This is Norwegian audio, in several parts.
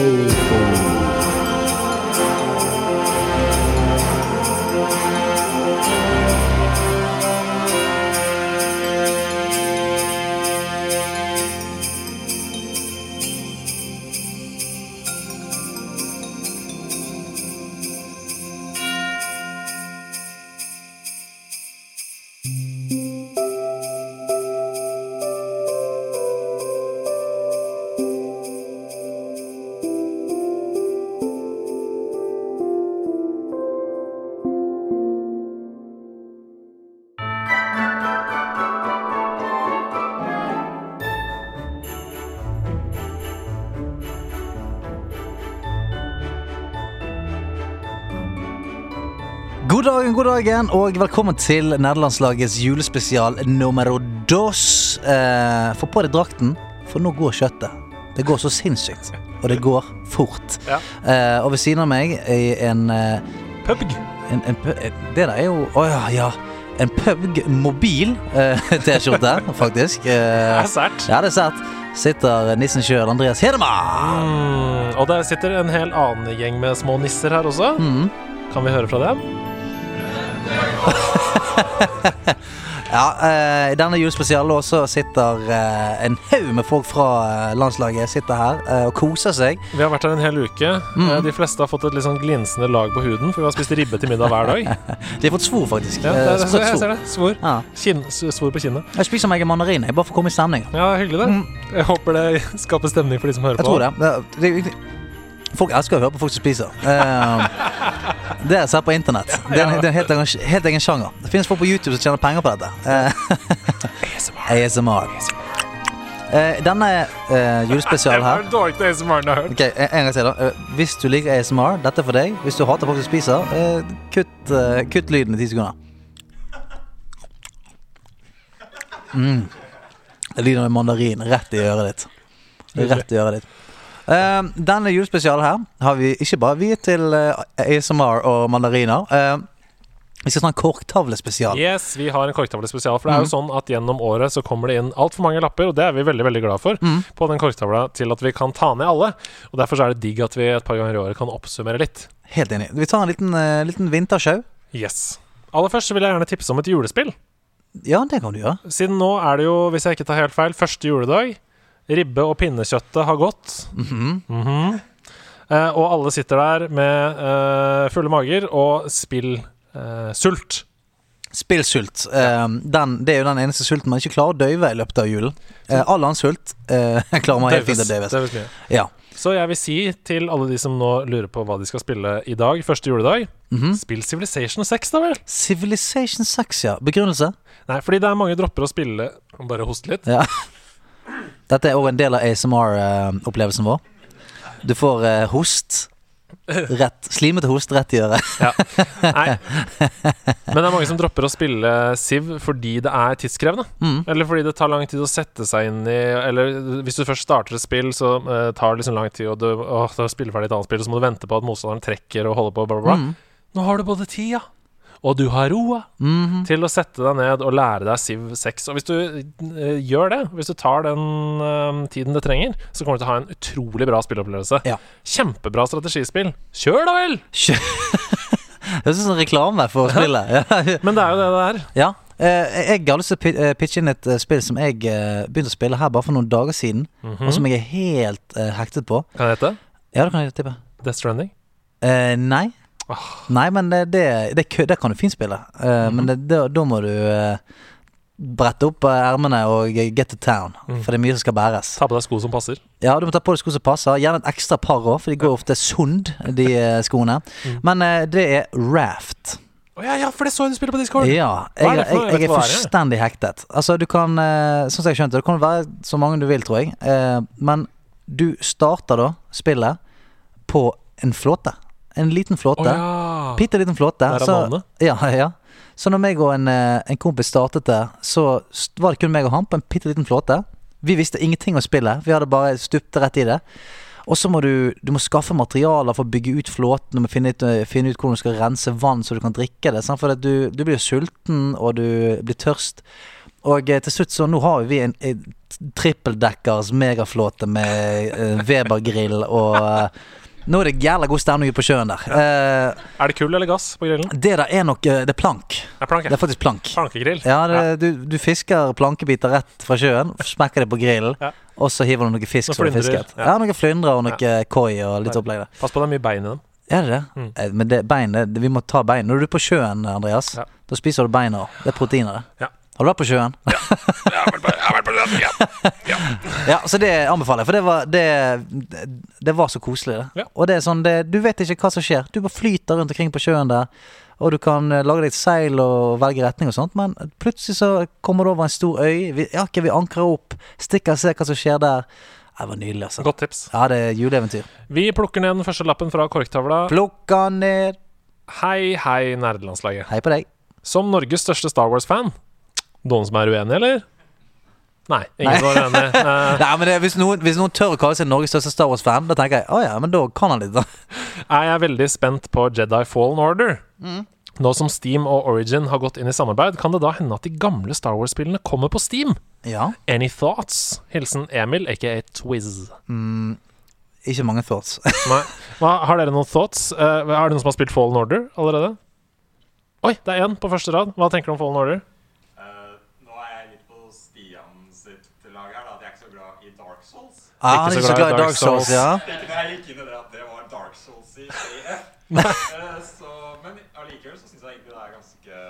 God dagen, og velkommen til nederlandslagets julespesial numero dos. Eh, Få på deg drakten, for nå går kjøttet. Det går så sinnssykt, og det går fort. Ja. Eh, og ved siden av meg i en, eh, Pubg. en, en Det der er jo Å ja, ja. En Pubg mobil eh, T-skjorte, faktisk. Det Eh, er sært. ja, det er sært. Sitter nissen sjøl, Andreas Hedemann. Mm, og der sitter en hel annen gjeng med små nisser her også. Mm. Kan vi høre fra dem? Ja, eh, I denne julespesialen også sitter eh, en haug med folk fra eh, landslaget Sitter her og koser seg. Vi har vært her en hel uke. Mm. De fleste har fått et litt sånn glinsende lag på huden, for vi har spist ribbe til middag hver dag. De har fått svor, faktisk. Ja, det, det jeg ser det. Svor. Ja. Kinn, svor på kinnet. Jeg spiser meg en mandarin, jeg, bare for å komme i stemning. Ja, hyggelig det. Mm. Jeg håper det skaper stemning for de som hører Jeg på. tror det. det, det, det folk elsker å høre på folk som spiser. Eh, det har jeg sett på internett. Det er en, det er en helt, egen, helt egen sjanger. Det finnes folk på YouTube som tjener penger på dette. Eh, ASMR. Eh, denne eh, julespesialen her Det dårligste ASMR-en jeg har hørt. Ok, en, en gang til da Hvis du liker ASMR, dette er for deg Hvis du hater folk som spiser kutt, kutt lyden i 10 sekunder mm. Det lyder av mandarin rett i øret ditt Rett i øret ditt Eh, Denne julespesialen her Har vi ikke bare viet til uh, ASMR og mandariner Uh, Vi skal snakke korktavlespesial Yes, vi har en korktavlespesial. For det er jo Mm. sånn at gjennom året så kommer det inn altfor mange lapper, og det er vi veldig veldig glad for, Mm. på den korktavla til at vi kan ta ned alle. Og Derfor så er det digg at vi et par ganger i året kan oppsummere litt. Helt enig Vi tar en liten, uh, liten vintershow Yes. Aller først så vil jeg gjerne tipse om et julespill. Ja, det kan du gjøre Siden nå er det jo, hvis jeg ikke tar helt feil, første juledag. Ribbe- og pinnekjøttet har gått. Mhm. Mhm. eh, og alle sitter der med eh, fulle mager og eh, sult. Spillsult. Eh, den, det er jo den eneste sulten man ikke klarer å døyve i løpet av julen. Eh, all annen sult eh, klarer man helt fint å døyve. Ja. Så jeg vil si til alle de som nå lurer på hva de skal spille i dag, første juledag, Mhm. spill Civilization 6, da vel? Civilization 6, ja. Begrunnelse? Nei, fordi det er mange dropper å spille Bare hoste litt. Ja. Dette er òg en del av ASMR-opplevelsen vår. Du får eh, host. Rett, Slimete host rett i øret. Nei. Men det er mange som dropper å spille Siv fordi det er tidskrevende. Mm. Eller fordi det tar lang tid å sette seg inn i Eller hvis du først starter et spill, så uh, tar det liksom lang tid, og du, å, du spiller ferdig et annet spill, så må du vente på at motstanderen trekker og holder på, bla, bla, bla. Mm. Nå har du både tida og du har roa Mhm. til å sette deg ned og lære deg Civ 6. Og hvis du uh, gjør det, hvis du tar den uh, tiden det trenger, så kommer du til å ha en utrolig bra spillopplevelse. Ja. Kjempebra strategispill. Kjør, da vel! Kjø- Det er sånn reklame for spillet. Ja. Men det er jo det det er. ja. Eh, jeg har lyst til å pitche inn et spill som jeg begynte å spille her bare for noen dager siden, Mhm. og som jeg er helt hektet på. Kan det hete Ja, det kan jeg tippe. Death Stranding? Uh, nei. Ah. Nei, men det, det, det, det kan du fint spille. Eh, Mhm. Men da må du uh, brette opp eh, ermene og get to town. Mm. For det er mye som skal bæres. Ta på deg sko som passer. Ja, du må ta på deg sko som passer. Gjerne et ekstra par òg, for de går ofte sund, de skoene. Mm. Men uh, det er Raft. Å ja, ja, for det så jeg du spiller på Discord. Ja, jeg, jeg, jeg er? fullstendig hektet. Altså, du kan uh, Sånn som jeg skjønte, det kan være så mange du vil, tror jeg. Uh, men du starter da spillet på en flåte. En liten flåte. ja. Bitte liten flåte. Der er Så, ja, ja. så når meg og en, eh, en kompis startet det, så var det kun meg og han på en bitte liten flåte. Vi visste ingenting om spillet. Vi hadde bare stupt rett i det. Og så må du, du må skaffe materialer for å bygge ut flåten. Du må finne ut, eh, finne ut hvordan du skal rense vann så du kan drikke det. Sant? For at du, du blir sulten, og du blir tørst. Og eh, til slutt så nå har vi en, en trippeldekkers megaflåte med eh, Weber-grill og Nå er det jævla god stemning på sjøen der. Eh, Er det kull eller gass på grillen? det der er nok eh, Det er plank. Det er plank, Det er faktisk plank. Plankegrill. Ja, det, Du, du fisker plankebiter rett fra sjøen, smekker det på grillen, Ja. og så hiver du noe fisk som du fisket. ja. Ja, noen flyndre og noe koi og litt opplegg der. Pass på, det er mye bein i dem. Er det det? Mm. Eh, Men det, bein, det, vi må ta bein. Når du er på sjøen, Andreas, Ja. da spiser du beina òg. Det er proteiner, det. Ja. Har du vært på sjøen? Jeg har vært på, har vært på sjøen. ja. Ja, så det anbefaler jeg, for det var, det, det var så koselig, det. Ja. Og det er sånn, det, du vet ikke hva som skjer. Du bare flyter rundt omkring på sjøen der, og du kan eh, lage deg et seil og velge retning og sånt, men plutselig så kommer du over en stor øy. Vi, ja, ikke vi ankrer opp, stikker og ser hva som skjer der. Det var nydelig, altså. Godt tips. Ja, det er juleeventyr. Vi plukker ned den første lappen fra korktavla. Plukka ned. Hei, hei, nerdelandslaget. Hei på deg. Som Norges største Star Wars-fan Noen som er uenig, eller? Nei, ingen Nei. som er uenig. Eh, Nei, men det, hvis, noen, hvis noen tør å kalle seg Norges største Star Wars-fan, da tenker jeg å ja, men da kan han litt, da. er veldig spent på Jedi Fallen Order. Nå som Steam og Origin har gått inn i samarbeid, kan det da hende at de gamle Star Wars-spillene kommer på Steam? Ja. Any thoughts? Hilsen Emil, aka Twiz. Ikke mange thoughts. Nei. Har dere noen thoughts? Uh, er det noen som har spilt Fallen Order allerede? Oi, det er én på første rad. Hva tenker du om Fallen Order? Eh, nå er jeg litt på Stian sitt lag her, da. At jeg er ikke så glad i Dark Souls. Ah, han er ikke så glad i Dark Souls, ja. Ikke da jeg gikk inn i det at det var Dark Souls i. Eh, så, men allikevel så syns jeg egentlig det er ganske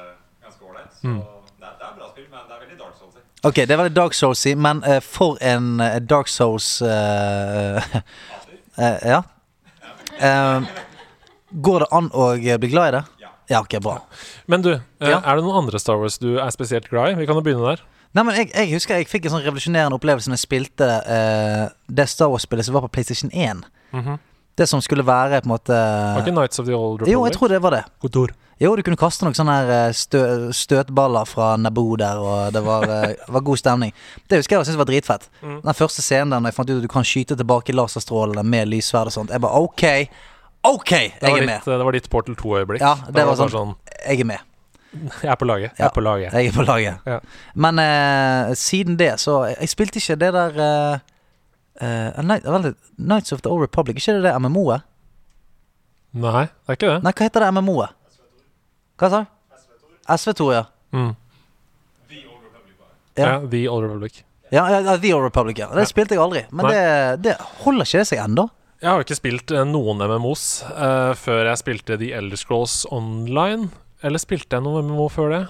ganske ålreit. Så Mm. det, er, det er bra spill, men det er veldig Dark Souls i. Ok, det er veldig Dark Souls-y, men uh, for en uh, Dark Souls uh, eh, Ja. Eh, går det an å bli glad i det? Ja. Ja, ok, bra. Men du, Ja. er det noen andre Star Wars du er spesielt glad i? Vi kan jo begynne der. Nei, men jeg, jeg husker jeg fikk en sånn revolusjonerende opplevelse når jeg spilte uh, det Star Wars-spillet som var på PlayStation 1. Det som skulle være på en måte Var ikke Nights of the Old Republic? Jo, jeg tror det var det. Kontor. Jo, du kunne kaste noen sånne her eh, stø, støtballer fra Naboo der, og det var, eh, var god stemning. Det husker jeg og syntes var dritfett. Mm. Den første scenen der når jeg fant ut at du kan skyte tilbake laserstrålene med lyssverd og sånt. Jeg bare OK, OK, jeg var, er ditt, med. det var ditt Portal 2-øyeblikk. Ja, det var bare sånn- Jeg er med. Jeg er på laget. Jeg er på laget. Jeg er på laget. Ja. Men eh, siden det, så Jeg spilte ikke det der eh, eh, Night, Nights of the Old Republic. Ikke det det MMO-et? Nei, det er ikke det. Nei, hva heter det MMO-et? Hva sa du? SV2, ja. Mm. Ja. Ja. The Old Republic. Ja, ja, The Old Republic, ja. Det spilte jeg aldri. Men det, det holder ikke det seg ennå. Jeg har jo ikke spilt eh, noen MMOs uh, før jeg spilte The Elder Scrolls Online. Eller spilte jeg noe MMO før det?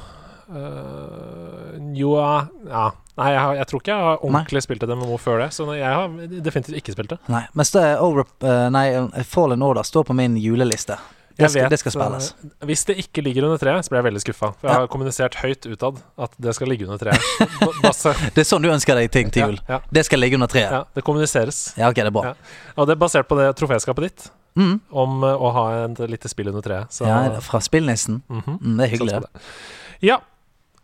Uh, jo ja. ja. Nei, jeg, har, jeg tror ikke jeg har ordentlig spilt et MMO før det. Så jeg har definitivt ikke spilt det. Nei, mens det Rep, eh, nei, Fallen Order står på min juleliste. Det skal, vet, det skal spilles. eh, hvis det ikke ligger under treet, så blir jeg veldig skuffa. For jeg Ja. har kommunisert høyt utad at det skal ligge under treet. Det er sånn du ønsker deg ting til ja, jul. ja, Det skal ligge under treet. ja, det kommuniseres. Ja, ok, det er bra. Ja. Og det er basert på det troféskapet ditt Mm. om eh, å ha et lite spill under treet. Så Ja, fra spillnissen. mhm, Mm, det er hyggelig. skal det. det. Ja.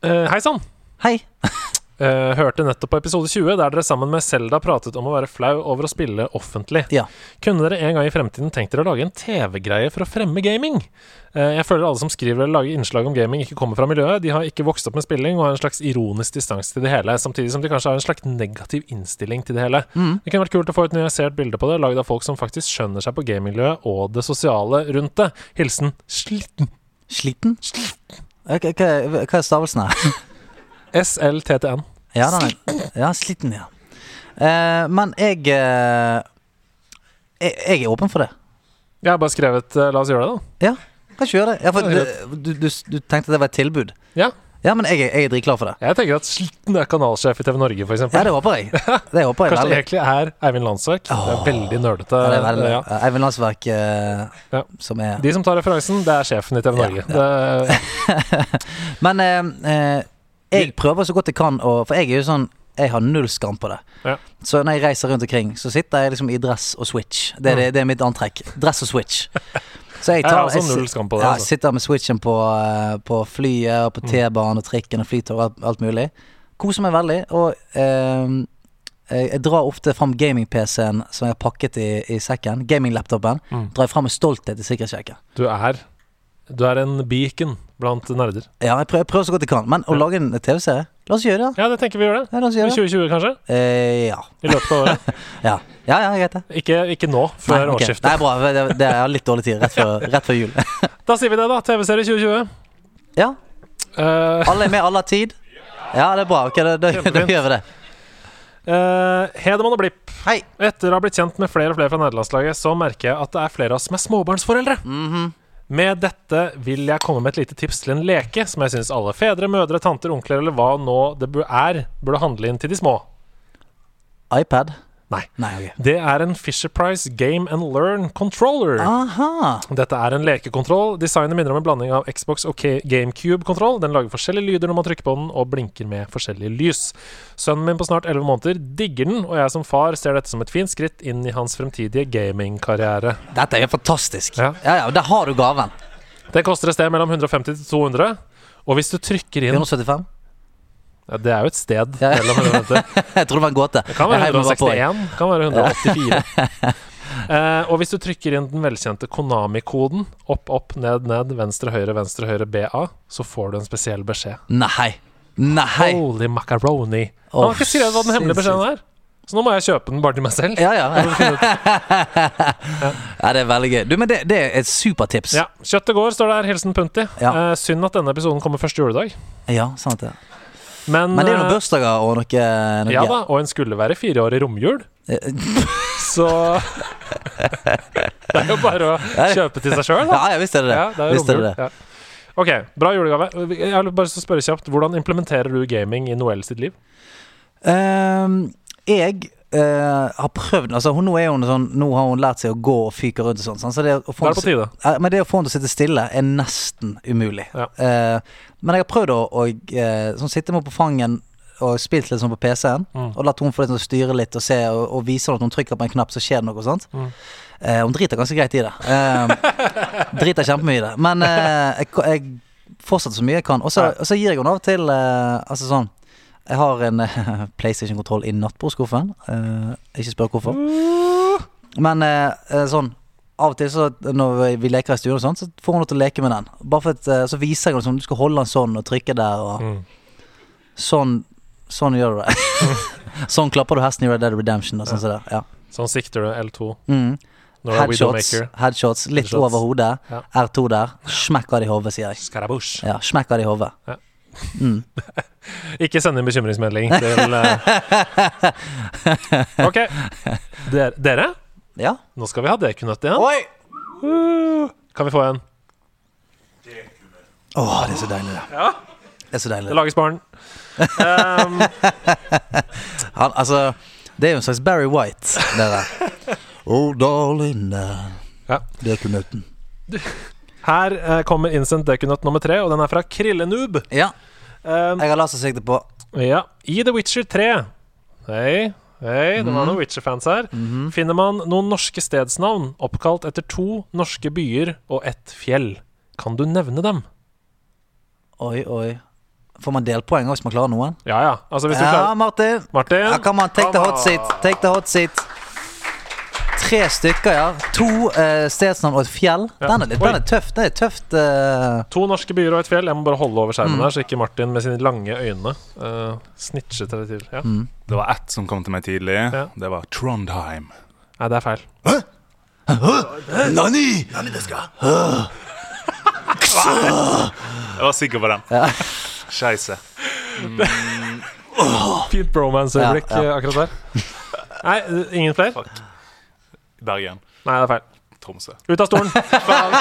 Uh, Hei sann! Hei. Eh, hørte nettopp på episode 20 der dere sammen med Selda pratet om å være flau over å spille offentlig. Ja. Kunne dere en gang i fremtiden tenkt dere å lage en TV-greie for å fremme gaming? Uh, jeg føler alle som skriver eller lager innslag om gaming, ikke kommer fra miljøet. De har ikke vokst opp med spilling og har en slags ironisk distanse til det hele, samtidig som de kanskje har en slags negativ innstilling til det hele. Mm. Det kunne vært kult å få et nyansert bilde på det, lagd av folk som faktisk skjønner seg på gamingmiljøet og det sosiale rundt det. Hilsen. Sliten? Ok, Hva, hva er stavelsen her? SLTTN. Ja, den er, ja sliten, ja. Eh, men jeg, eh, jeg Jeg er åpen for det. Jeg har bare skrevet eh, 'la oss gjøre det', da. Ja, kan ikke gjøre det. Ja, for Ja, du, du, du, du tenkte det var et tilbud? Ja. Ja, men jeg, er- jeg er dritklar for det. Jeg tenker at sliten er kanalsjef i TV Norge, f.eks. Ja, det håper jeg. Det håper jeg Kanskje det veldig. egentlig er Eivind Landsverk. Det er veldig nerdete. Ja, det er veldig ja. Eivind Landsverk eh, Ja. som er De som tar referansen, det er sjefen i TV Norge. Det, Men eh, eh, jeg prøver så godt jeg kan, og, for jeg er jo sånn Jeg har null skam på det. Ja. Så når jeg reiser rundt omkring, så sitter jeg liksom i dress og switch. Det er, det, det er mitt antrekk. Dress og switch. Så jeg tar, jeg jeg, på det. ja, Altså. sitter med switchen på, eh, på flyet og på Mm. T-banen og trikken og flytog og alt, alt mulig. Koser meg veldig. Og eh, jeg jeg drar ofte fram gaming-PC-en som jeg har pakket i, i sekken. Gaming-laptopen. Mm. Drar jeg fram med stolthet i sikkerhetssjekken. Du er Du er en beacon blant nerder. Ja, jeg prøver, prøver så godt jeg kan. Men å lage en TV-serie La oss gjøre det. Ja, det tenker vi gjør det. Ja, la oss I gjøre det. 2020, kanskje? Eh, ja. I løpet av året. ja. Ja, ja, greit det. Ikke, ikke nå, før Nei, okay. årsskiftet. Nei, bra. Det, det er litt dårlig tid. Rett før, rett før jul. Da sier vi det, da. TV-serie 2020. ja. Uh, Alle er med, alle har tid. Ja, det er bra. Ok, da, da, da gjør vi det. Uh, Hedemann og Blipp. Hei. Etter å ha blitt kjent med flere og flere fra nederlandslaget, så merker jeg at det er flere av oss som er småbarnsforeldre. Mhm. Med dette vil jeg komme med et lite tips til en leke som jeg syns alle fedre, mødre, tanter, onkler eller hva nå det er, burde handle inn til de små. iPad? Nei. Nei, okay. Det er en Fisher Price Game and Learn Controller. Aha. Dette er en lekekontroll. Designet minner om en blanding av Xbox og GameCube-kontroll. Den lager forskjellige lyder når man trykker på den, og blinker med forskjellige lys. Sønnen min på snart 11 måneder digger den, og jeg som far ser dette som et fint skritt inn i hans fremtidige gamingkarriere. Dette er jo fantastisk. Ja. Ja, ja, Der har du gaven. Det koster et sted mellom 150 til 200, og hvis du trykker inn 175? Ja, Det er jo et sted Ja. mellom 150. Jeg tror det var en gåte. Det kan være Jeg heiv meg bare på. 161, kan være 184. Eh, og hvis du trykker inn den velkjente Konami-koden, opp, opp, ned, ned, venstre, høyre, venstre, høyre, BA, så får du en spesiell beskjed. Nei. Nei. Holy macaroni. Han Åh, har ikke skrevet hva den hemmelige beskjeden er. Så nå må jeg kjøpe den bare til meg selv. Ja, ja. ja, det er veldig gøy. Du, men det, det er et supertips. Ja, Kjøttet går, står det her. Hilsen Punti. Ja. Eh, synd at denne episoden kommer første juledag. Ja, sant det. Men, Men det er noen eh, bursdager og noe, noe Ja da, og en skulle være fire år i romjul. Eh, Så Det er jo bare å kjøpe til seg sjøl, da. Ja, ja, visst er det det. Ja, det er visst er det det. Ja. Ok, bra julegave. Jeg vil bare spørre kjapt Hvordan implementerer du gaming i Noel sitt liv? Um, jeg eh, har prøvd altså, hun, nå, er hun sånn, nå har hun lært seg å gå og fyke rundt og sånn. Så det å få Da er det på tide. Ja, men det å få henne til å sitte stille er nesten umulig. Ja. Uh, men jeg har prøvd å, å eh, sånn, sitte med henne på fangen og spilt litt sånn på PC-en. Mm. Og latt hun få sånn styre litt og se og, og vise henne at hun trykker på en knapp, så skjer det noe. og sånt Mm. Eh, Hun driter ganske greit i det. Eh, driter kjempemye i det. Men eh, jeg, jeg fortsetter så mye jeg kan. Og så Ja. og så gir jeg henne av og til eh, Altså sånn Jeg har en eh, PlayStation-kontroll i nattbordskuffen. Eh, ikke spør hvorfor. Men eh, sånn av og til så når vi- leker i stuen, og sånt, så får hun lov til å leke med den. Bare for at, Så viser jeg henne sånn, du skal holde den sånn og trykke der. Og Mm. sånn Sånn gjør du det. sånn klapper du hesten i Red Dead Redemption. Og sånn som det. Ja. Sånn sikter du L2 Mm. Headshots, headshots. Litt Headshots. over hodet. Ja. R2 der. Smekk av det i hodet, sier jeg. Skarabush. Ja, smekk av det i hodet. Ja. Mm. Ikke send inn bekymringsmelding til uh... Ok. Dere, dere, Ja. nå skal vi ha dekunøtt igjen. Oi! Kan vi få en? Åh, det er så deilig, det. Ja. Det er så deilig. Det lages barn. Um, Han, altså, det er jo en slags Barry White, det der. Oh, darling, uh, Ja. det knøtten. Her eh, kommer Instant dekunøtt nummer tre, og den er fra Krillenoob. Ja, Um, jeg har lasersikte på. ja. I The Witcher 3 Hei, hei, det var Mhm. noen Witcher-fans her. Finner man noen norske stedsnavn oppkalt etter to norske byer og ett fjell. Kan du nevne dem? Oi, oi. Får man delpoeng også hvis man klarer noen? Ja ja. Altså hvis du Ja, klarer Martin. Martin? Ja, come on, take the hot seat. Take the hot seat. Tre stykker, ja. To eh, stedsnavn og et fjell. Ja. Den, er litt, den er tøft. Det er tøft. eh, To norske byer og et fjell. Jeg må bare holde over skjermen Mm. her, så ikke Martin med sine lange øyne uh, snitchet til det til. Ja. mm. Det var ett som kom til meg tidlig. Ja. Det var Trondheim. Nei, det er feil. Nani! Jeg var sikker på den. Ja. Scheisse. Fint bromance-øyeblikk Ja, ja. eh, akkurat der. Nei, eh, ingen flere? Bergen. Nei, det er feil. Tromsø. Ut av stolen.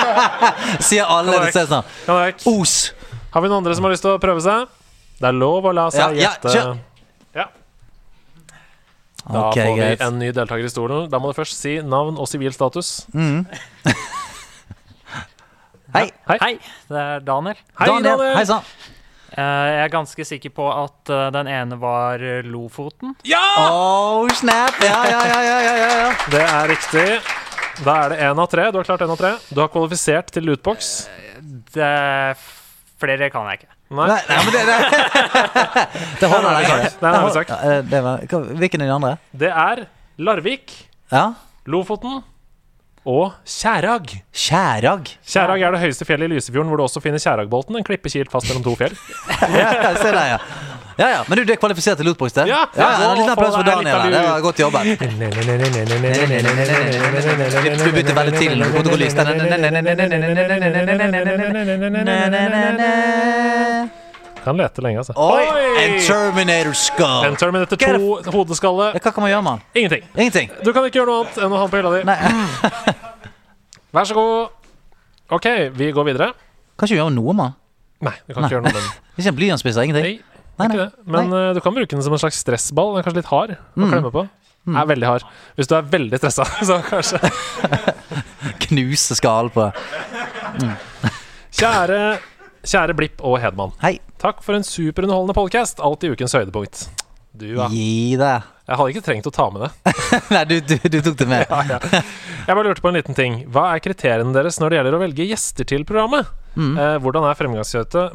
Sier alle det stedsnavn. sånn. Os. Har vi noen andre som har lyst til å prøve seg? Det er lov å la seg Ja, gjette. Ja, Ja. Da okay, får vi en ny deltaker i stolen. Da må du først si navn og sivil status. Mm. Hei. Hei. Hei, det er Daniel. Hei, Daniel. Daniel. Hei sann. Eh, jeg er ganske sikker på at eh, den ene var eh, Lofoten. Ja! Oh, snap. Ja, ja, ja, ja, ja, ja, ja. Det er riktig. Da er det én av tre. Du har klart én av tre. Du har kvalifisert til lootbox. Det flere kan jeg ikke. Nei. Nei, nei, men det, det, det holder er er. Ja, det var, hvilken er den andre? Det er Larvik, Ja? Lofoten, og Kjærag. Kjærag. Kjærag er det høyeste fjellet i Lysefjorden, hvor du også finner Kjæragbolten, en klippe kilt fast mellom to fjell. Ja, se der, ja. Ja, ja, Men du, du er kvalifisert til lootbox, det? Ja, ja, ja, En liten applaus for Daniel. Det var godt jobba. Du begynte veldig tidlig når du kom til å gå lyst. Kan leter lenge, altså. Oi! En Terminator skull. En Terminator er 2 hodeskalle. Ja, Hva kan man gjøre med den? Ingenting. Ingenting. Du kan ikke gjøre noe annet enn å ha den på hylla di. Nei. Vær så god. OK, vi går videre. Kan ikke gjøre noe med den. Nei, du kan ikke gjøre noe med den. Ikke en blyantspiss, ingenting. Nei, Nei, ikke nei. det. Men eh, du kan bruke den som en slags stressball. Den er kanskje litt hard å klemme på. Mm. Er veldig hard. Hvis du er veldig stressa, så kanskje Knuse skallen på Kjære, kjære Blipp og Hedman. Hei. Takk for en superunderholdende podcast. Alltid ukens høydepunkt. Du, ja. Gi deg. Jeg hadde ikke trengt å ta med det. Nei, du, du, du tok det med. Jeg bare lurte på en liten ting. Hva er kriteriene deres når det gjelder å velge gjester til programmet? Eh, hvordan er fremgangsmåte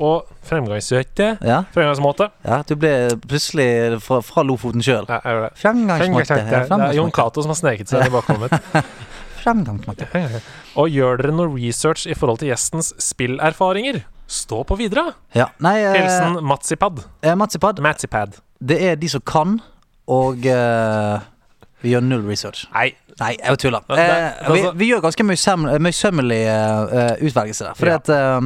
og fremgangsmåte? Ja, Fremgangsmåte? ja du ble plutselig fra, fra Lofoten sjøl. Ja, gjør det. Det er Jon Cato som har sneket seg i bakhodet mitt. Framgangsmåte. Og gjør dere noe research i forhold til gjestens spillerfaringer? Stå på videre! Ja. Nei, eh, Hilsen Matsipad. eh, Matsipad, Matsipad. det er de som kan, og eh, vi gjør null research. Nei, Nei, jeg tuller. Eh, vi, altså- vi gjør ganske møysommelig uh, utvelgelse der. Fordi Ja. at eh,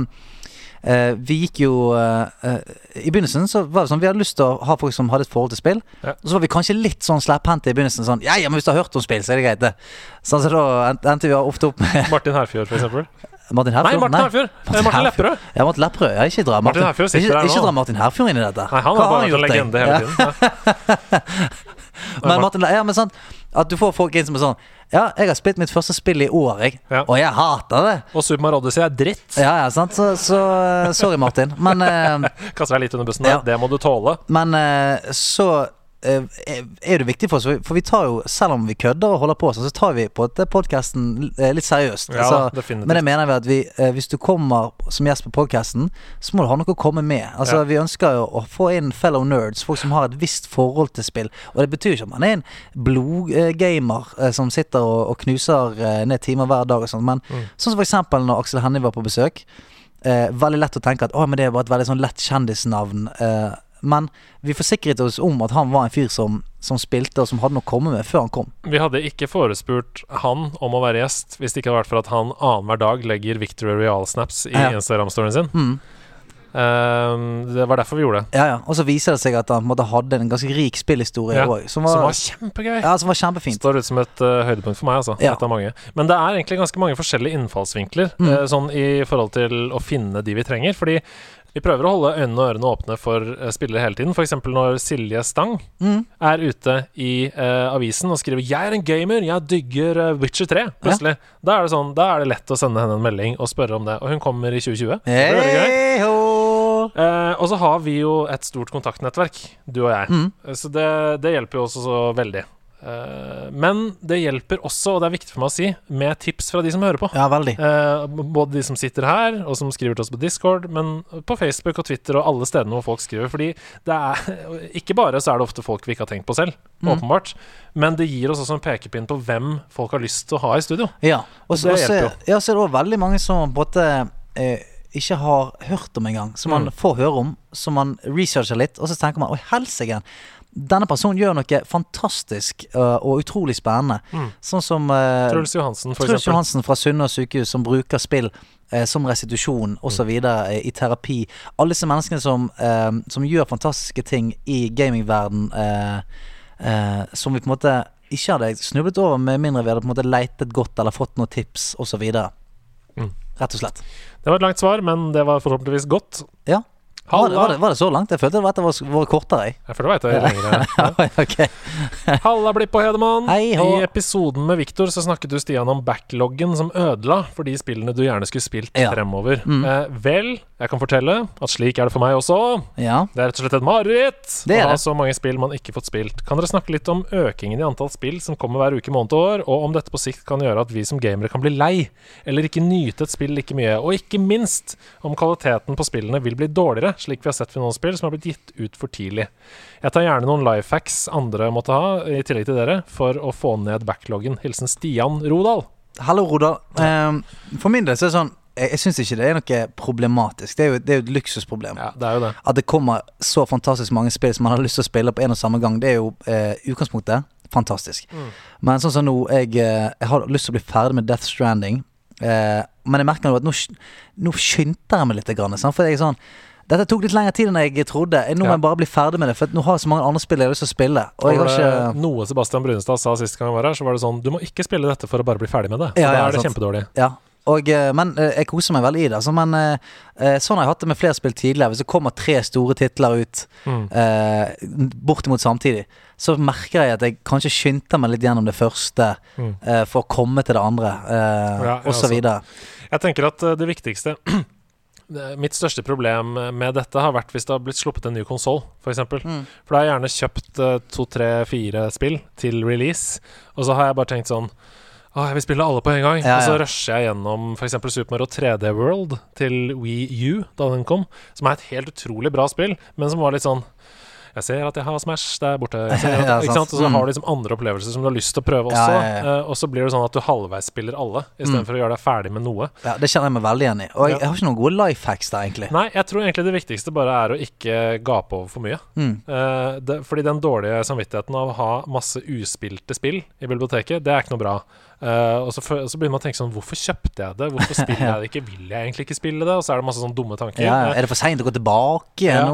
eh, vi gikk jo eh, eh, I begynnelsen så var det sånn Vi hadde lyst til å ha folk som hadde et forhold til spill. Ja. Og så var vi kanskje litt sånn slepphendte i begynnelsen. Sånn Ja, ja, men hvis du har hørt om spill, så er det greit, det. Sånn, så da endte vi ofte opp med Martin Herfjord, for eksempel. Martin Nei, Herfjord. Martin Herfjord. Eh, Martin Lepperød. Ja, Martin Lepperød. Ja, ikke dra Martin Herfjord sitter ikke, der nå. ikke dra Martin Herfjord inn i dette. Nei, han har bare vært en legende hele tiden. Men Martin, ja, men sant At du får folk inn som er sånn Ja, jeg har spilt mitt første spill i år, jeg. Ja. Og jeg hater det. Og Super Mario Odyssey er dritt. Ja, ja, sant. Så, så sorry, Martin. Men, eh, Kaster deg litt under bussen der. Ja. Det må du tåle. men eh, så er det viktig for oss, for vi tar jo, selv om vi kødder og holder på sånn, så tar vi på podkasten litt seriøst. Ja, Altså, men det mener vi at vi, eh, hvis du kommer som gjest på podkasten, så må du ha noe å komme med. Altså, Ja. Vi ønsker jo å få inn fellow nerds, folk som har et visst forhold til spill. Og det betyr ikke at man er en blodgamer eh, som sitter og, knuser eh, ned timer hver dag og sånn, men Mm. sånn som for eksempel når Aksel Hennie var på besøk. Eh, veldig lett å tenke at å, men det er bare et veldig sånn lett kjendisnavn. Eh, men vi forsikret oss om at han var en fyr som, som spilte, og som hadde noe å komme med før han kom. Vi hadde ikke forespurt han om å være gjest hvis det ikke hadde vært for at han annenhver dag legger Victory Real-snaps i Ja. Instagram-storyen sin. Mm. Um, det var derfor vi gjorde det. Ja, ja. Og så viser det seg at han måte, hadde en ganske rik spillhistorie Ja, som, Som var- kjempegøy. ja, som var kjempefint. Står ut som et uh, høydepunkt for meg, altså. Ja. Men det er egentlig ganske mange forskjellige innfallsvinkler Mm. uh, sånn i forhold til å finne de vi trenger. Fordi vi prøver å holde øynene og ørene åpne for eh, spillere hele tiden. F.eks. når Silje Stang Mm. er ute i uh, avisen og skriver 'Jeg er en gamer, jeg digger uh, Witcher 3', plutselig. Da, er det sånn, da er det lett å sende henne en melding og spørre om det. Og hun kommer i 2020. Det er veldig gøy. Hei, ho. Eh, og så har vi jo et stort kontaktnettverk, du og jeg. Mm. Så det, det hjelper jo også så veldig. Eh, men det hjelper også, og det er viktig for meg å si, med tips fra de som hører på. Ja, veldig. Eh, både de som sitter her, og som skriver til oss på Discord, men på Facebook og Twitter og alle stedene hvor folk skriver. Fordi det er Ikke bare så er det ofte folk vi ikke har tenkt på selv, Mm. åpenbart, men det gir oss også en pekepinn på hvem folk har lyst til å ha i studio. Ja. Og så er det òg veldig mange som på en måte eh, ikke har hørt om engang. Som man Mm. får høre om, som man researcher litt, og så tenker man Oi, helsike. Denne personen gjør noe fantastisk uh, og utrolig spennende. Mm. Sånn som uh, Truls Johansen, for Truls eksempel. Johansen fra Sunnaas sykehus som bruker spill uh, som restitusjon osv. Mm. Uh, i terapi. Alle disse menneskene som, som gjør fantastiske ting i gamingverden som vi på en måte ikke hadde snublet over med mindre vi hadde på en måte leitet godt eller fått noen tips osv. Mm. Rett og slett. Det var et langt svar, men det var forhåpentligvis godt. Ja. Var det, var, det, var det så langt? Jeg følte det var det var, var kortere. jeg. følte for det vet jeg lenger. Ja. ok. Halla, Blipp og Hedemann. Hei. I episoden med Viktor så snakket du, Stian, om backloggen som ødela for de spillene du gjerne skulle spilt Ja. fremover. Mm. Eh, vel, Jeg kan fortelle at slik er det for meg også. Ja. Det er rett og slett et mareritt Det er å ha så mange spill man ikke fått spilt. Kan dere snakke litt om økingen i antall spill som kommer hver uke, måned og år, og om dette på sikt kan gjøre at vi som gamere kan bli lei, eller ikke nyte et spill like mye, og ikke minst om kvaliteten på spillene vil bli dårligere, slik vi har sett ved noen spill som har blitt gitt ut for tidlig. Jeg tar gjerne noen life hacks andre måtte ha, i tillegg til dere, for å få ned backloggen. Hilsen Stian Rodal. Hallo, Rodal. Ehm, for min del så er det sånn Jeg, jeg syns ikke det er noe problematisk. Det er jo, det er jo et luksusproblem. Ja, det jo det. At det kommer så fantastisk mange spill som man har lyst til å spille på en og samme gang, det er jo eh, utgangspunktet fantastisk. Mm. Men sånn som nå, jeg, eh, jeg har lyst til å bli ferdig med Death Stranding. Eh, men jeg merker nå at nå, nå skynder jeg meg litt. Grann, sant? For jeg er sånn dette tok litt lengre tid enn jeg trodde. Nå må Ja. jeg bare bli ferdig med det. For nå har jeg så mange andre spill jeg har lyst til å spille. Og Og ikke Noe Sebastian Brunestad sa sist gang jeg var her, så var det sånn Du må ikke spille dette for å bare bli ferdig med det. For Ja, da ja, er det sant. kjempedårlig. Ja, og, eh, men eh, jeg koser meg veldig i det. Altså, men eh, sånn har jeg hatt det med flere spill tidligere. Hvis det kommer tre store titler ut Mm. eh, bortimot samtidig, så merker jeg at jeg kanskje skynder meg litt gjennom det første Mm. eh, for å komme til det andre, eh, Ja, så altså. Jeg tenker at det viktigste Mitt største problem med dette har vært hvis det har blitt sluppet en ny konsoll, f.eks. For, Mm. for da har jeg gjerne kjøpt to, tre, fire spill til release, og så har jeg bare tenkt sånn Å, jeg vil spille alle på en gang. Ja, Og så ja. rusher jeg gjennom f.eks. Super Mario 3D World til Wii U da den kom, som er et helt utrolig bra spill, men som var litt sånn jeg ser at jeg har Smash der borte. At, Ja, ikke sant. Og så Mm. har du liksom andre opplevelser som du har lyst til å prøve også. ja, eh, og så blir det sånn at du halvveis spiller alle, istedenfor Mm. for å gjøre deg ferdig med noe. Ja, Det kjenner jeg meg veldig igjen i. Og jeg, jeg har ikke noen gode life hacks der, egentlig. Nei, jeg tror egentlig det viktigste bare er å ikke gape over for mye. Mm. Eh, det, fordi den dårlige samvittigheten av å ha masse uspilte spill i biblioteket, det er ikke noe bra. Uh, og så, fø- så begynner man å tenke sånn Hvorfor kjøpte jeg det? Hvorfor spiller jeg det ikke? Vil jeg egentlig ikke spille det? Og så er det masse sånne dumme tanker. Ja, er det for seint å gå tilbake Ja.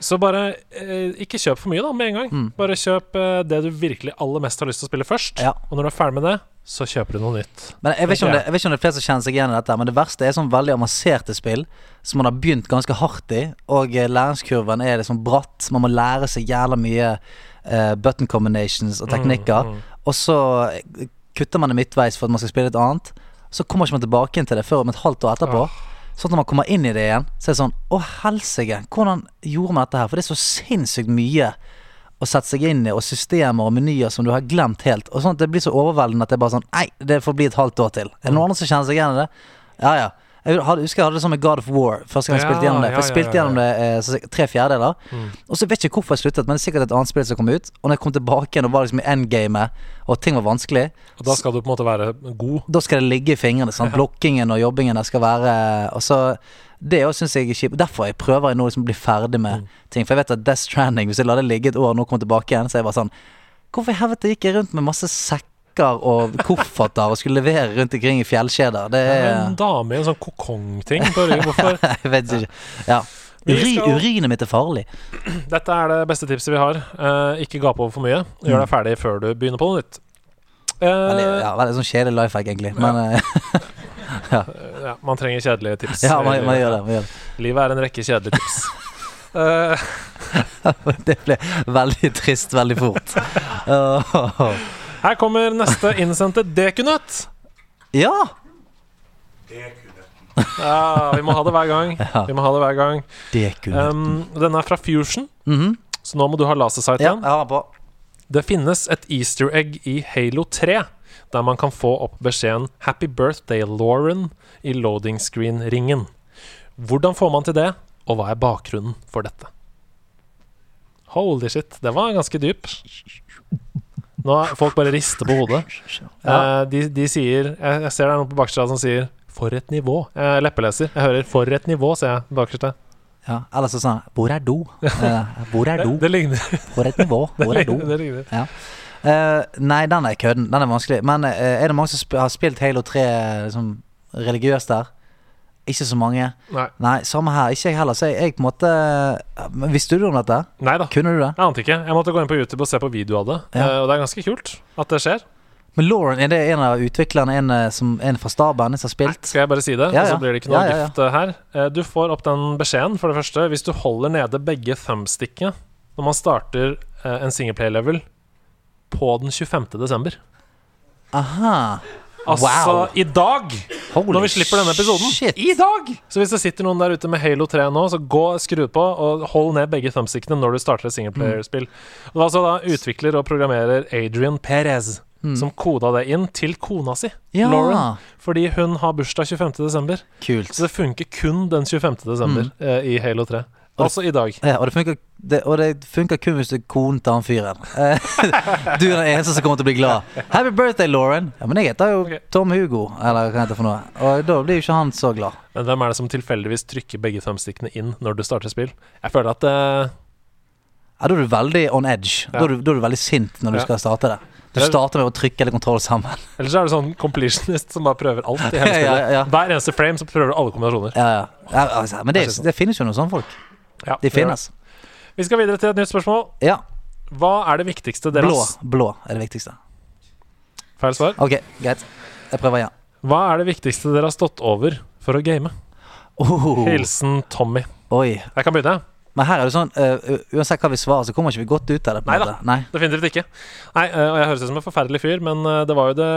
Så bare eh, ikke kjøp for mye, da, med en gang. Mm. Bare kjøp eh, det du virkelig aller mest har lyst til å spille først. Ja. Og når du er ferdig med det, så kjøper du noe nytt. Men jeg vet, ikke om det, jeg vet ikke om det er flere som kjenner seg igjen i dette, men det verste er sånn veldig avanserte spill som man har begynt ganske hardt i, og eh, læringskurven er liksom bratt. Man må lære seg jævla mye eh, button combinations og teknikker, Mm, mm. og så eh, kutter man det midtveis for at man skal spille et annet. Så kommer ikke man tilbake til det før om et halvt år etterpå. Sånn at når man kommer inn i det igjen, så er det sånn Å, helsike, hvordan gjorde man dette her? For det er så sinnssykt mye å sette seg inn i, og systemer og menyer som du har glemt helt. Og sånn at det blir så overveldende at det er bare sånn Nei, det får bli et halvt år til. Er det noen andre som kjenner seg igjen i det? Ja, ja. Jeg husker jeg hadde det sånn med God of War første gang jeg spilte gjennom det. For jeg spilte gjennom det eh, tre fjerdedeler. Mm. Og så vet jeg ikke hvorfor jeg sluttet, men det er sikkert et annet spill som kom ut. Og når jeg kom tilbake igjen og var liksom i endgamet, og ting var vanskelig, Og da skal du på en måte være god. da skal det ligge i fingrene. Sant? Blokkingen og jobbingen skal være Og så Det òg syns jeg er kjipt. Derfor jeg prøver jeg nå liksom å bli ferdig med Mm. ting. For jeg vet at Death Stranding, hvis jeg lar det ligge et år og nå kommer tilbake igjen, så er jeg bare sånn Hvorfor i helvete gikk jeg rundt med masse sekker og kofferter og skulle levere rundt omkring i fjellkjeder? Det er en dame i en sånn kokongting på ryggen. Hvorfor? Jeg vet ikke. Ja. Uri, Urinet mitt er farlig. Dette er det beste tipset vi har. Uh, ikke gape over for mye. Gjør deg ferdig før du begynner på noe nytt. Uh, Veldig, ja, veldig sånn kjedelig life hack, egentlig. Men eh, ja, man trenger kjedelige tips. ja, man, man gjør det. Man gjør det. Livet er en rekke kjedelige tips. uh. Det ble veldig trist veldig fort. Åh. Her kommer neste innsendte dekunøtt. Ja! Ja, vi må ha det hver gang. Ja. Vi må ha det hver gang. Um, denne er fra Fusion, Mhm. så nå må du ha lasersight Ja, igjen. jeg har på. Det finnes et easter egg i Halo 3 der man kan få opp beskjeden 'Happy birthday, Lauren' i loading screen-ringen. Hvordan får man til det, og hva er bakgrunnen for dette? Holy shit, det var ganske dyp. Nå folk bare rister på hodet. Ja. Eh, de, de sier Jeg, jeg ser det er noen på bakerste som sier 'for et nivå'. Jeg er leppeleser. Jeg hører 'for et nivå', ser jeg bakerste. Ja, eller så sånn Hvor er do? Eh, hvor er Det, do? det ligner. Hvor er et nivå? Det Hvor er do? det ligner. Eh, nei, den er kødden. Den er vanskelig. Men uh, er det mange som sp har spilt Halo 3 liksom, religiøst der? Ikke så mange. Nei. Nei, samme her. Ikke jeg heller. Så jeg, jeg på en måte men Visste du om dette? Nei da. Kunne du det? Jeg ante ikke. Jeg måtte gå inn på YouTube og se på video av det. Ja. Uh, og det er ganske kult at det skjer. Men Lauren, er det en av utviklerne? En, eh, som, en fra staben? Som har spilt? Nei, Skal jeg bare si det, Ja, og så blir det ikke noe Ja, ja, ja. gift eh, her. Uh, Du får opp den beskjeden, for det første, hvis du holder nede begge thumbstickene når man starter uh, en singleplay-level på den 25. desember. Aha. Altså Wow. i dag, Holy når vi slipper denne episoden. shit. I dag! Så hvis det sitter noen der ute med Halo 3 nå, så gå skru på og hold ned begge thumbstickene når du starter et singleplayerspill. Var altså da utvikler og programmerer Adrian Perez som koda det inn til kona si, Ja. Lauren. Fordi hun har bursdag 25.12. Kult. Så det funker kun den 25.12. eh, i Halo 3. Altså i dag. Ja, og det funker, det, og det funker kun hvis du er konen til han fyren. Du er den eneste som kommer til å bli glad. Happy birthday, Lauren! Ja, Men jeg heter jo okay. Tom Hugo, eller hva heter det for noe. Og da blir jo ikke han så glad. Men hvem er det som tilfeldigvis trykker begge thumbstickene inn når du starter spill? Jeg føler at uh... Ja, Da er du veldig on edge. Da, er du, da er du veldig sint når du Ja. skal starte det. Du er- starter med å trykke eller kontroll sammen. Ellers er det sånn completionist som bare prøver alt i hele spillet. Ja, ja, ja. Hver eneste frame så prøver du alle kombinasjoner. Ja, ja. ja altså, men det, det finnes jo noen sånne folk. Ja, De finnes. Vi skal videre til et nytt spørsmål. Ja. Hva er det viktigste deres Blå. Blå er det viktigste. Feil svar. Ok, greit. Jeg prøver igjen. Hva er det viktigste dere har stått over for å game? Oh, Hilsen Tommy. oi. Jeg kan begynne. Men her er det sånn uh, Uansett hva vi svarer, så kommer ikke vi godt ut av det. Nei da. Nei. Definitivt ikke. Nei, uh, og Jeg høres ut som en forferdelig fyr, men uh, det var jo det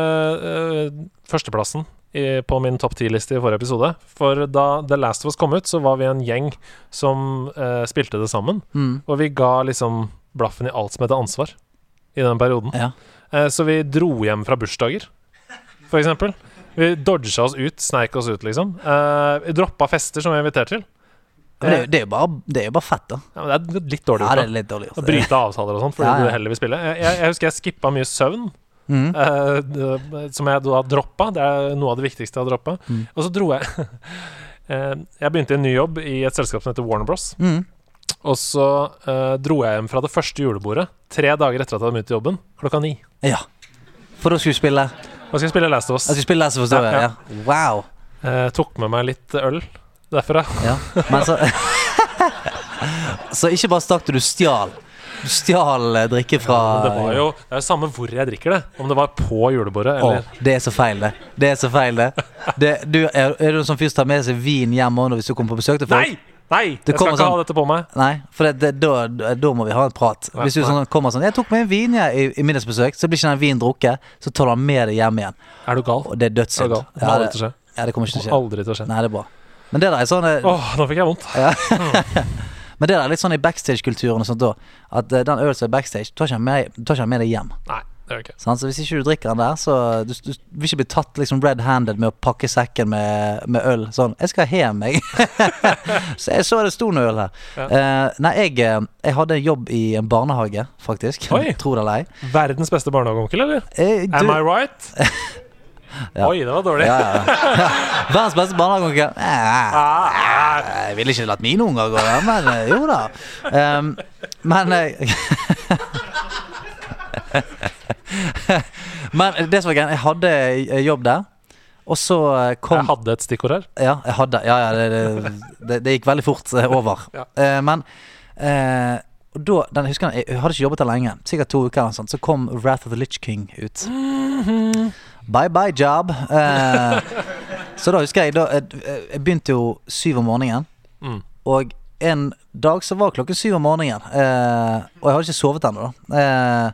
førsteplassen i, på min topp ti-liste i forrige episode. For da The Last of Us kom ut, så var vi en gjeng som eh, spilte det sammen. Mm. Og vi ga liksom blaffen i alt som heter ansvar i den perioden. Ja. Eh, så vi dro hjem fra bursdager, for eksempel. Vi dodga oss ut, sneik oss ut, liksom. Eh, vi droppa fester som vi inviterte til. Men det, er jo- det, er jo bare, det er jo bare fett, da. Ja, men det er litt dårlig gjort. dårlig Å bryte avtaler og sånn fordi Ja, ja. du heller vil spille. Jeg, jeg, jeg husker jeg skippa mye søvn, Mm. Uh, som jeg da droppa. Det er noe av det viktigste jeg har droppa. Mm. Og så dro jeg uh, Jeg begynte i en ny jobb i et selskap som heter Warner Bros. Mm. Og så uh, dro jeg hjem fra det første julebordet tre dager etter at jeg hadde begynt i jobben, klokka ni. Ja. For da skulle spille Og skal spille Last of Us. Jeg skulle spille Last of Us, Ja, ja. ja. Wow. Tok med meg litt øl derfra. Ja. Men så Så ikke bare stakk du, du stjal. Du stjal eh, drikke fra ja, det var jo Det er jo samme hvor jeg drikker det. Om det var på julebordet eller Åh, det er så feil, det. Det er så feil, det. det du, er, er du en sånn fyr som tar med seg vin hjem også hvis du kommer på besøk til folk? Nei! Nei! Jeg skal ikke sånn- ha dette på meg. Nei, for det, det, da, da- må vi ha en prat. Hvis du sånn, kommer sånn 'Jeg tok med en vin jeg, i, i middagsbesøk', så blir ikke den vinen drukket. Så tar du den med deg hjem igjen. Er du gal? Og det er dødssynd. Det Ja, kommer aldri det, til å skje. ja, det kommer ikke til å skje. Aldri til å skje. Nei, det er bra. Men det der er sånn Åh, nå fikk jeg vondt. Men det der er litt sånn i backstage-kulturen og sånt da At eh, den som er backstage, tar ikke han med, tar ikke den med deg hjem. Nei, det gjør jeg ikke. Sant? Så hvis ikke du drikker den der, så du, du vil ikke bli tatt liksom red-handed med å pakke sekken med, med øl. Sånn 'Jeg skal hjem, jeg'. så jeg så det sto noe øl her. Eh, nei, jeg, eh, jeg hadde jobb i en barnehage, faktisk. Oi. Tror det eller ei. Verdens beste barnehageonkel, eller? Eh, du- Am I right? Ja. Oi, det var dårlig. ja, ja. Verdens beste barnehageonkel. Eh, Ah, Jeg ville ikke latt mine unger gå der, men eh, jo da. Um, men eh, Men det som var greia, jeg hadde eh, jobb der, og så eh, kom jeg hadde et stikkord her. Ja, jeg hadde Ja, ja, det, det, det, gikk veldig fort eh, over. Ja. Eh, men eh, da, den, jeg husker, jeg, hadde ikke jobbet der lenge, sikkert to uker, eller sånt, så kom Wrath of the Litch King ut. Bye bye job. Eh, så da husker jeg da, Jeg, jeg begynte jo syv om morgenen, Mm. og en dag så var klokken syv om morgenen, eh, og jeg hadde ikke sovet ennå. Eh,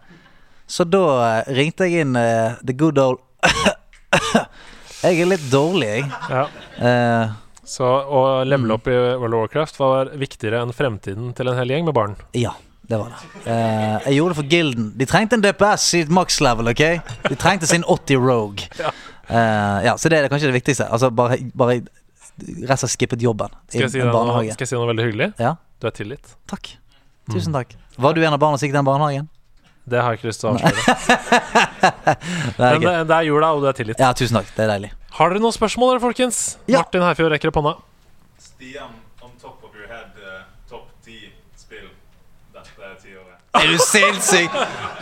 så da eh, ringte jeg inn eh, the good old Jeg er litt dårlig, jeg. Ja. Eh, Så å levele opp i World of Warcraft var viktigere enn fremtiden til en hel gjeng med barn. ja, det var det. Uh, jeg gjorde det for Gilden. De trengte en DPS i max level, OK? De trengte sin 80 Rogue. Ja. Eh, ja, så det er kanskje det viktigste. Altså bare, bare rett og slett skippet jobben i Skal jeg si, en barnehage. noe, skal jeg si noe veldig hyggelig? Ja, Du er tilgitt. takk. Tusen takk. Var du en av barna som gikk i den barnehagen? Det har jeg ikke lyst til å avsløre. Men det, det er jula, og du er tilgitt. Ja, tusen takk. Det er deilig. Har dere noen spørsmål, dere, folkens? Ja. Martin Herfjord rekker opp hånda. Stian, on top of your head, uh, topp ti spill dette tiåret. Er du sinnssyk?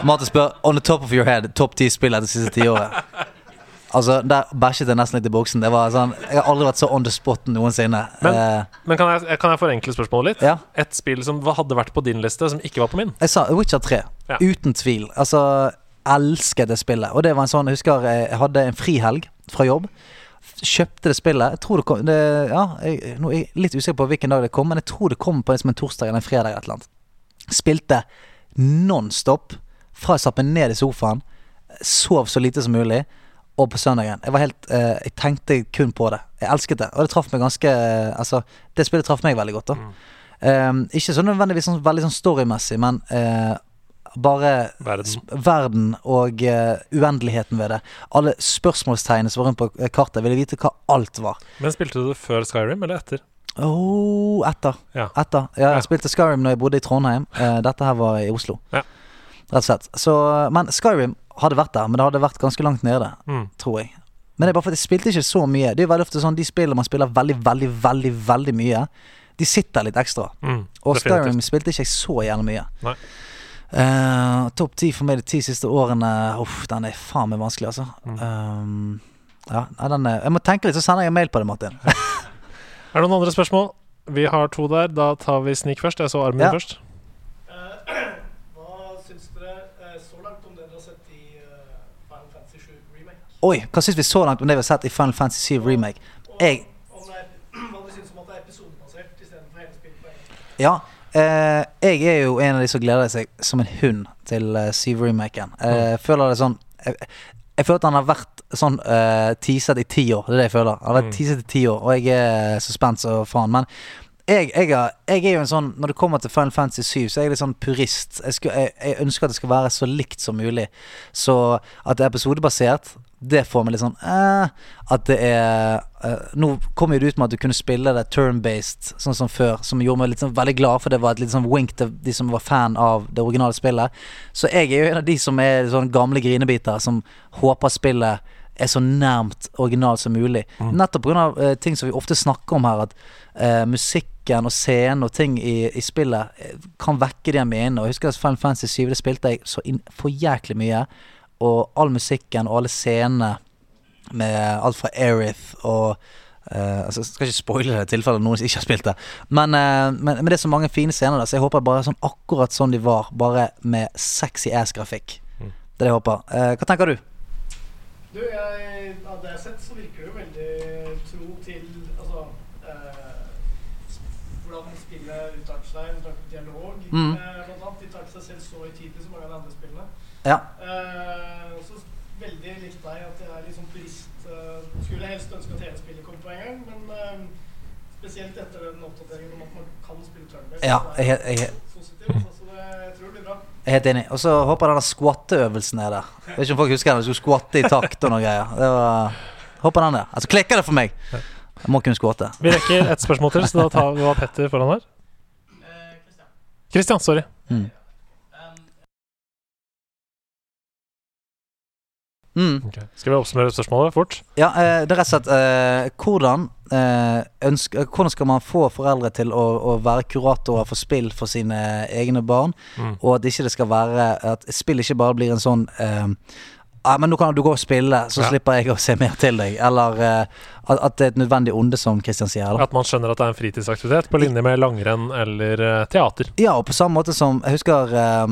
Marte spør on the top of your head, topp ti spill etter siste tiåret. Altså, der bæsjet jeg nesten litt i buksen. Det var sånn Jeg har aldri vært så on the spot noensinne. Men- Eh, Men kan jeg, kan jeg forenkle spørsmålet litt? ja. Et spill som hadde vært på din liste, som ikke var på min. Jeg sa Witcher 3. Ja. Uten tvil. Altså, elsket det spillet. Og det var en sånn Jeg husker jeg jeg hadde en frihelg fra jobb. Kjøpte det spillet. Jeg tror det kom det, Ja, jeg, nå er jeg litt usikker på hvilken dag det kom, men jeg tror det kom på en som en torsdag eller en fredag eller et eller annet. Spilte nonstop fra jeg satte meg ned i sofaen. Sov så lite som mulig. og på søndagen. Jeg var helt eh, Jeg tenkte kun på det. Jeg elsket det. Og det traff meg ganske eh, Altså, det spillet traff meg veldig godt, da. Eh, ikke så nødvendigvis sånn, veldig sånn storymessig, men uh, bare Verden. verden og uh, uendeligheten ved det. Alle spørsmålstegnene som var rundt på kartet. Ville vite hva alt var. Men spilte du det før Skyrim, eller etter? Oh, etter. Ja. etter. Ja, jeg spilte Skyrim når jeg bodde i Trondheim. Eh, dette her var i Oslo. Ja. Rett og slett. Så, men Skyrim hadde vært der, men det hadde vært ganske langt nede, Mm. tror jeg. Men det er bare fordi jeg spilte ikke så mye. Det er veldig ofte sånn De spillene man spiller veldig, veldig, veldig veldig mye, de sitter litt ekstra. Mm, Og. Skyrim spilte ikke jeg så gjerne mye. Nei. Eh, Topp ti for meg de ti siste årene Uff, den er faen meg vanskelig, altså. Mm. Um, ja, den er, jeg må tenke litt, så sender jeg en mail på det, Martin. Er det noen andre spørsmål? Vi har to der. Da tar vi Snik først. Jeg så Armin Ja. først. Eh, Hva syns dere eh, så langt om det dere har sett i eh, Final Fantasy 7 Remake? Oi, hva syns vi så langt om det vi har sett i Final Fantasy 7 Remake? Jeg-? Ja, eh, jeg er jo en av de som gleder seg som en hund til uh, Siv-remaken. Eh, mm. føler det sånn jeg, jeg føler at han har vært sånn uh, teaset i ti år. Det er det jeg føler. Han har vært Mm. teaset i ti år, og jeg er så spent så faen. Men jeg, jeg, er, jeg er jo en sånn Når det kommer til Final Fantasy 7, så er jeg litt sånn purist. Jeg, skulle, jeg, ønsker at det skal være så likt som mulig. Så at det er episodebasert, det får meg litt sånn eh, At det er eh, Nå kom jo det ut med at du kunne spille det turn-based, sånn som før, som gjorde meg litt sånn veldig glad, for det var et litt sånn wink til de som var fan av det originale spillet. Så jeg er jo en av de som er sånn gamle grinebiter, som håper spillet er så nærmt original som mulig. Nettopp pga. Uh, ting som vi ofte snakker om her, at uh, musikken og scenen og ting i, i spillet uh, kan vekke de minnene. Og jeg husker at Final Fantasy 7 det spilte jeg så inn, for jæklig mye. Og all musikken og alle scenene med alt fra Aerith og Uh, altså, Jeg skal ikke spoile det i tilfelle noen som ikke har spilt det. Men, uh, men, men det er så mange fine scener der, så jeg håper bare sånn akkurat sånn de var, bare med sexy ass-grafikk. Mm. Det er det jeg håper. Uh, hva tenker du? Du, jeg, av det jeg har sett, så virker det jo veldig tro til altså, eh, hvordan spillet uttaler seg, uttaler dialog. Mm. Eh, blant annet, de tar seg selv så i høytidelig som mange av de andre spillene. Ja. Eh, også veldig likt deg at jeg er litt sånn turist. eh, skulle helst ønske at hele spillet kom på en gang, men eh, spesielt etter den oppdateringen om at man kan spille turn-based. Ja, så er det positivt, helt enig. Og så håper jeg denne squatteøvelsen er der. Jeg vet ikke om folk husker den. Du skulle squatte i takt og noe greier. Det var, håper den er. Altså klikker det for meg. Jeg må kunne squatte. Vi rekker ett spørsmål til, så da tar vi Petter foran her. Kristian, sorry. Mm. Mm. Okay. Skal vi oppsummere spørsmålet fort? Ja, eh, det er rett og slett eh, hvordan, eh, ønsk, eh, hvordan skal man få foreldre til å, å være kuratorer for spill for sine egne barn, Mm. og at ikke det skal være At spill ikke bare blir en sånn eh, Ja, men nå kan du gå og spille, så Ja. slipper jeg å se mer til deg. Eller eh, at, det er et nødvendig onde, som Kristian sier. Eller? At man skjønner at det er en fritidsaktivitet på linje med langrenn eller teater. Ja, og på samme måte som Jeg husker eh,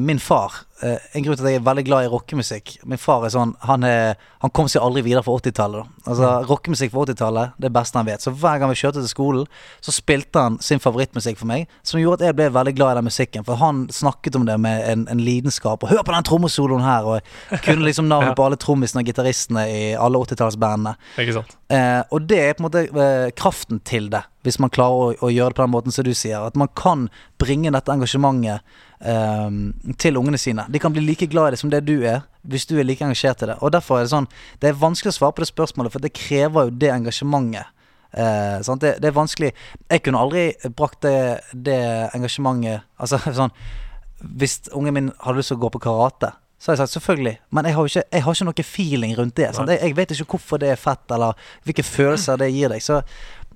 min far. eh, en grunn til at jeg er veldig glad i rockemusikk. Min far er sånn Han, er, han kom seg aldri videre fra 80-tallet. da. Altså, Rockemusikk fra 80-tallet, det er beste han vet. Så hver gang vi kjørte til skolen, så spilte han sin favorittmusikk for meg, som gjorde at jeg ble veldig glad i den musikken. For han snakket om det med en, en lidenskap. Og 'hør på den trommesoloen her!' Og jeg kunne liksom navnet Ja. på alle trommisene og gitaristene i alle 80-tallsbandene. Ikke sant? Eh, og det er på en måte eh, kraften til det, hvis man klarer å, å gjøre det på den måten som du sier. At man kan bringe dette engasjementet eh, til ungene sine. De kan bli like glad i det som det du er, hvis du er like engasjert i det. Og derfor er det sånn Det er vanskelig å svare på det spørsmålet, for det krever jo det engasjementet. Eh? Det, det er vanskelig Jeg kunne aldri brakt det, det engasjementet Altså sånn Hvis ungen min hadde lyst til å gå på karate, så har jeg sagt selvfølgelig. Men jeg har ikke, jeg har ikke noe feeling rundt det. Jeg, jeg vet ikke hvorfor det er fett, eller hvilke følelser det gir deg. Så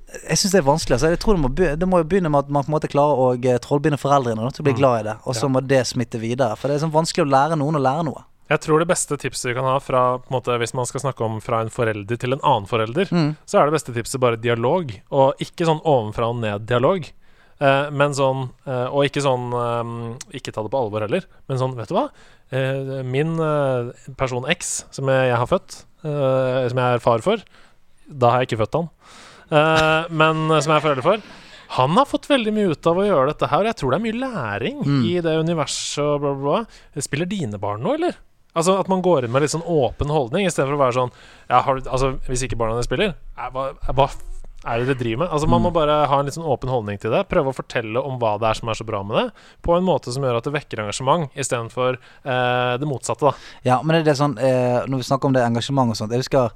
jeg syns det er vanskelig. Altså. Jeg tror det må, det må jo begynne med at man på en måte klarer å eh, trollbinde foreldrene da, til å bli Mm. glad i det. Og så må det smitte videre. For det er sånn vanskelig å lære noen å lære noe. Jeg tror det beste tipset vi kan ha fra måte, hvis man skal snakke om fra en forelder til en annen forelder, Mm. så er det beste tipset bare dialog. Og ikke sånn ovenfra og ned-dialog. Eh, men sånn eh, Og ikke sånn eh, Ikke ta det på alvor heller, men sånn, vet du hva? Eh, min eh, person X, som jeg, jeg har født, eh, som jeg er far for Da har jeg ikke født han. Eh, men eh, som jeg er forelder for. Han har fått veldig mye ut av å gjøre dette her, og jeg tror det er mye læring Mm. i det universet og bla, bla, bla. Spiller dine barn nå, eller? Altså At man går inn med litt sånn åpen holdning, istedenfor å være sånn ja, har altså, Hvis ikke barna dine spiller, eh, hva, hva er det dere driver med? Altså Man må bare ha en litt sånn åpen holdning til det. Prøve å fortelle om hva det er som er så bra med det, på en måte som gjør at det vekker engasjement, istedenfor eh, det motsatte. da Ja, men det er det sånn eh, Når vi snakker om det engasjement og sånt Jeg husker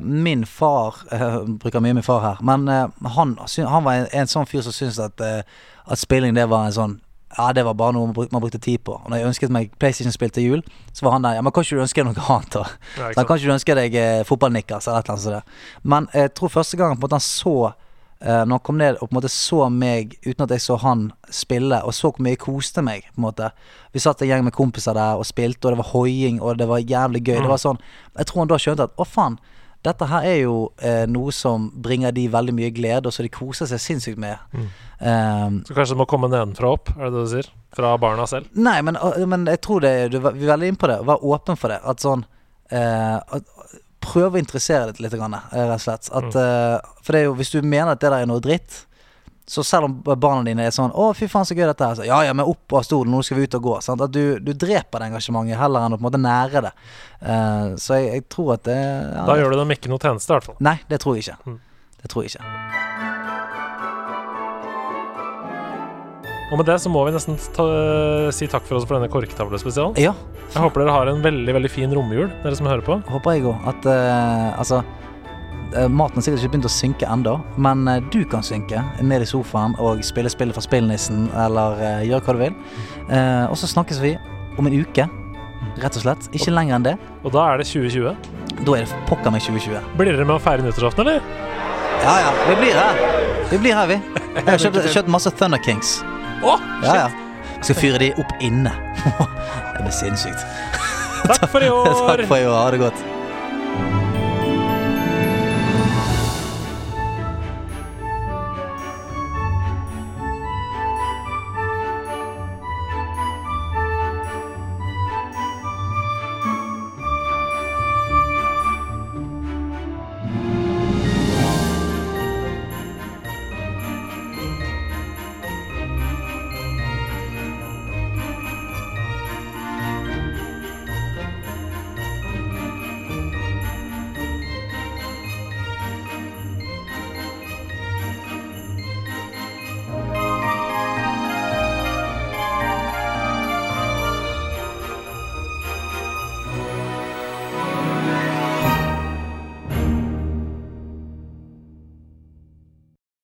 min far eh, Bruker mye min far her Men eh, han, han var en, en sånn fyr som syntes at, eh, at spilling det var en sånn ja, det var bare noe man bruk- man brukte tid på. Og når jeg ønsket meg PlayStation-spill til jul, så var han der Ja, men kan ikke du ønske deg noe annet, da? Ja, kan ikke du ønske deg eh, fotballnikkers eller et eller annet sånt. der. Men jeg tror første gang på en måte han så eh, Når han kom ned og på en måte så meg uten at jeg så han spille, og så hvor mye jeg koste meg, på en måte. Vi satt en gjeng med kompiser der og spilte, og det var hoiing, og det var jævlig gøy. Det var sånn Jeg tror han da skjønte at å, faen. Dette her er jo eh, noe som bringer de veldig mye glede, og så de koser seg sinnssykt med. Um, Så kanskje det må komme nedenfra opp, er det det du sier? Fra barna selv? Nei, men, men jeg tror det du, var- veldig inne på det. Vær åpen for det. At sånn eh, Prøv å interessere deg litt, grann, eh, rett og slett. At, eh, for det er jo, hvis du mener at det der er noe dritt, så selv om barna dine er sånn 'Å, fy faen, så gøy dette her', så ja ja, men opp av stolen, nå skal vi ut og gå. Sant? At du, du dreper det engasjementet heller enn å på en måte nære det. Uh, så jeg, jeg tror at det ja, Da gjør du dem ikke noe tjeneste, i hvert fall. Nei, det tror jeg ikke. Mm. Det tror jeg ikke. Og med det så må vi nesten ta, si takk for oss for denne korktavlespesialen. Ja, Jeg håper dere har en veldig veldig fin romjul, dere som hører på. håper jeg òg. At uh, altså eh, Maten har sikkert ikke begynt å synke ennå, men eh, du kan synke ned i sofaen og spille spillet fra spillnissen, eller uh, gjøre hva du vil. Eh, og så snakkes vi om en uke, rett og slett. Ikke lenger enn det. Og da er det 2020. Da er det pokker meg 2020. Blir dere med å feire nyttårsaften, eller? Ja ja, vi blir her. Vi blir her, vi. Jeg har kjøpt, kjøpt masse Thunder Kings. Å, Ja ja. Jeg skal fyre de opp inne. det blir sinnssykt. Takk for i år! Takk for i år. Ha det godt.